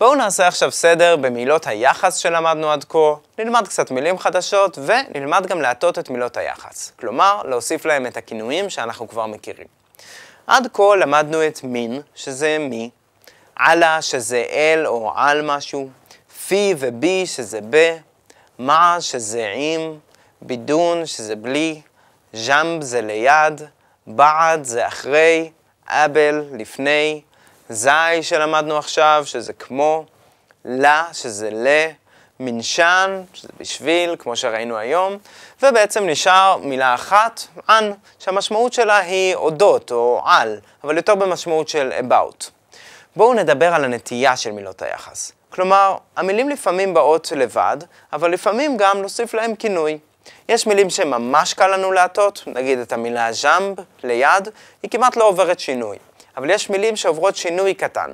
בואו נעשה עכשיו סדר במילות היחס שלמדנו עד כה, נלמד קצת מילים חדשות ונלמד גם להטות את מילות היחס. כלומר, להוסיף להם את הכינויים שאנחנו כבר מכירים. עד כה למדנו את מין, שזה מי, עלה, שזה אל או על משהו, פי ובי, שזה ב, מה, שזה עם, בידון, שזה בלי, ז'מב זה ליד, בעד זה אחרי, אבל לפני, זי שלמדנו עכשיו, שזה כמו, לה, שזה ל, מנשן, שזה בשביל, כמו שראינו היום, ובעצם נשאר מילה אחת, אנ, שהמשמעות שלה היא אודות או על, אבל יותר במשמעות של about. בואו נדבר על הנטייה של מילות היחס. כלומר, המילים לפעמים באות לבד, אבל לפעמים גם נוסיף להם כינוי. יש מילים שממש קל לנו להטות, נגיד את המילה ז'אמב ליד, היא כמעט לא עוברת שינוי. אבל יש מילים שעוברות שינוי קטן.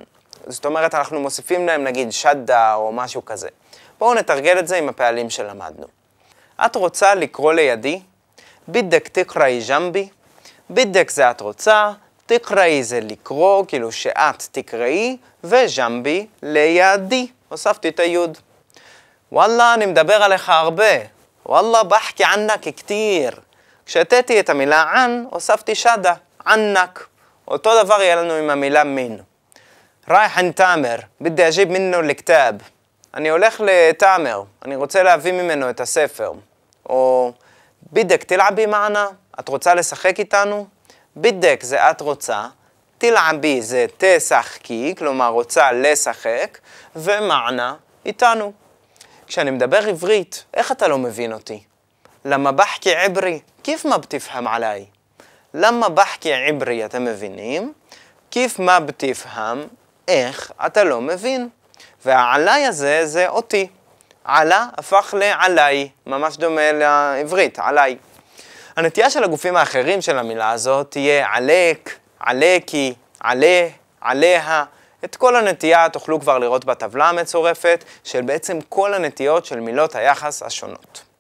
זאת אומרת, אנחנו מוסיפים להם נגיד שדה או משהו כזה. בואו נתרגל את זה עם הפעלים שלמדנו. את רוצה לקרוא לידי? בידק תקראי ז'מבי. בידק זה את רוצה, תקראי זה לקרוא, כאילו שאת תקראי, וז'מבי לידי. הוספתי את היוד. וואלה, אני מדבר עליך הרבה. וואלה, בחקי ענק כתיר. כשהטאתי את המילה ען, הוספתי שדה, ענק. אותו דבר יהיה לנו עם המילה מין. רייחן תאמר, בדי אג'יב מינו לכתב. אני הולך לתאמר, אני רוצה להביא ממנו את הספר. או בידק תלעבי מענה, את רוצה לשחק איתנו? בידק זה את רוצה, תלעבי זה תשחקי, כלומר רוצה לשחק, ומענה איתנו. כשאני מדבר עברית, איך אתה לא מבין אותי? למה בחקי עברי, כיף מה בתפהם עליי? למה בחקי עברי, אתם מבינים? כיף מה בתפהם, איך אתה לא מבין? והעלי הזה זה אותי. עלה הפך לעלי, ממש דומה לעברית, עלי. הנטייה של הגופים האחרים של המילה הזאת תהיה עלק, עלקי, עלה, עליה. את כל הנטייה תוכלו כבר לראות בטבלה המצורפת של בעצם כל הנטיות של מילות היחס השונות.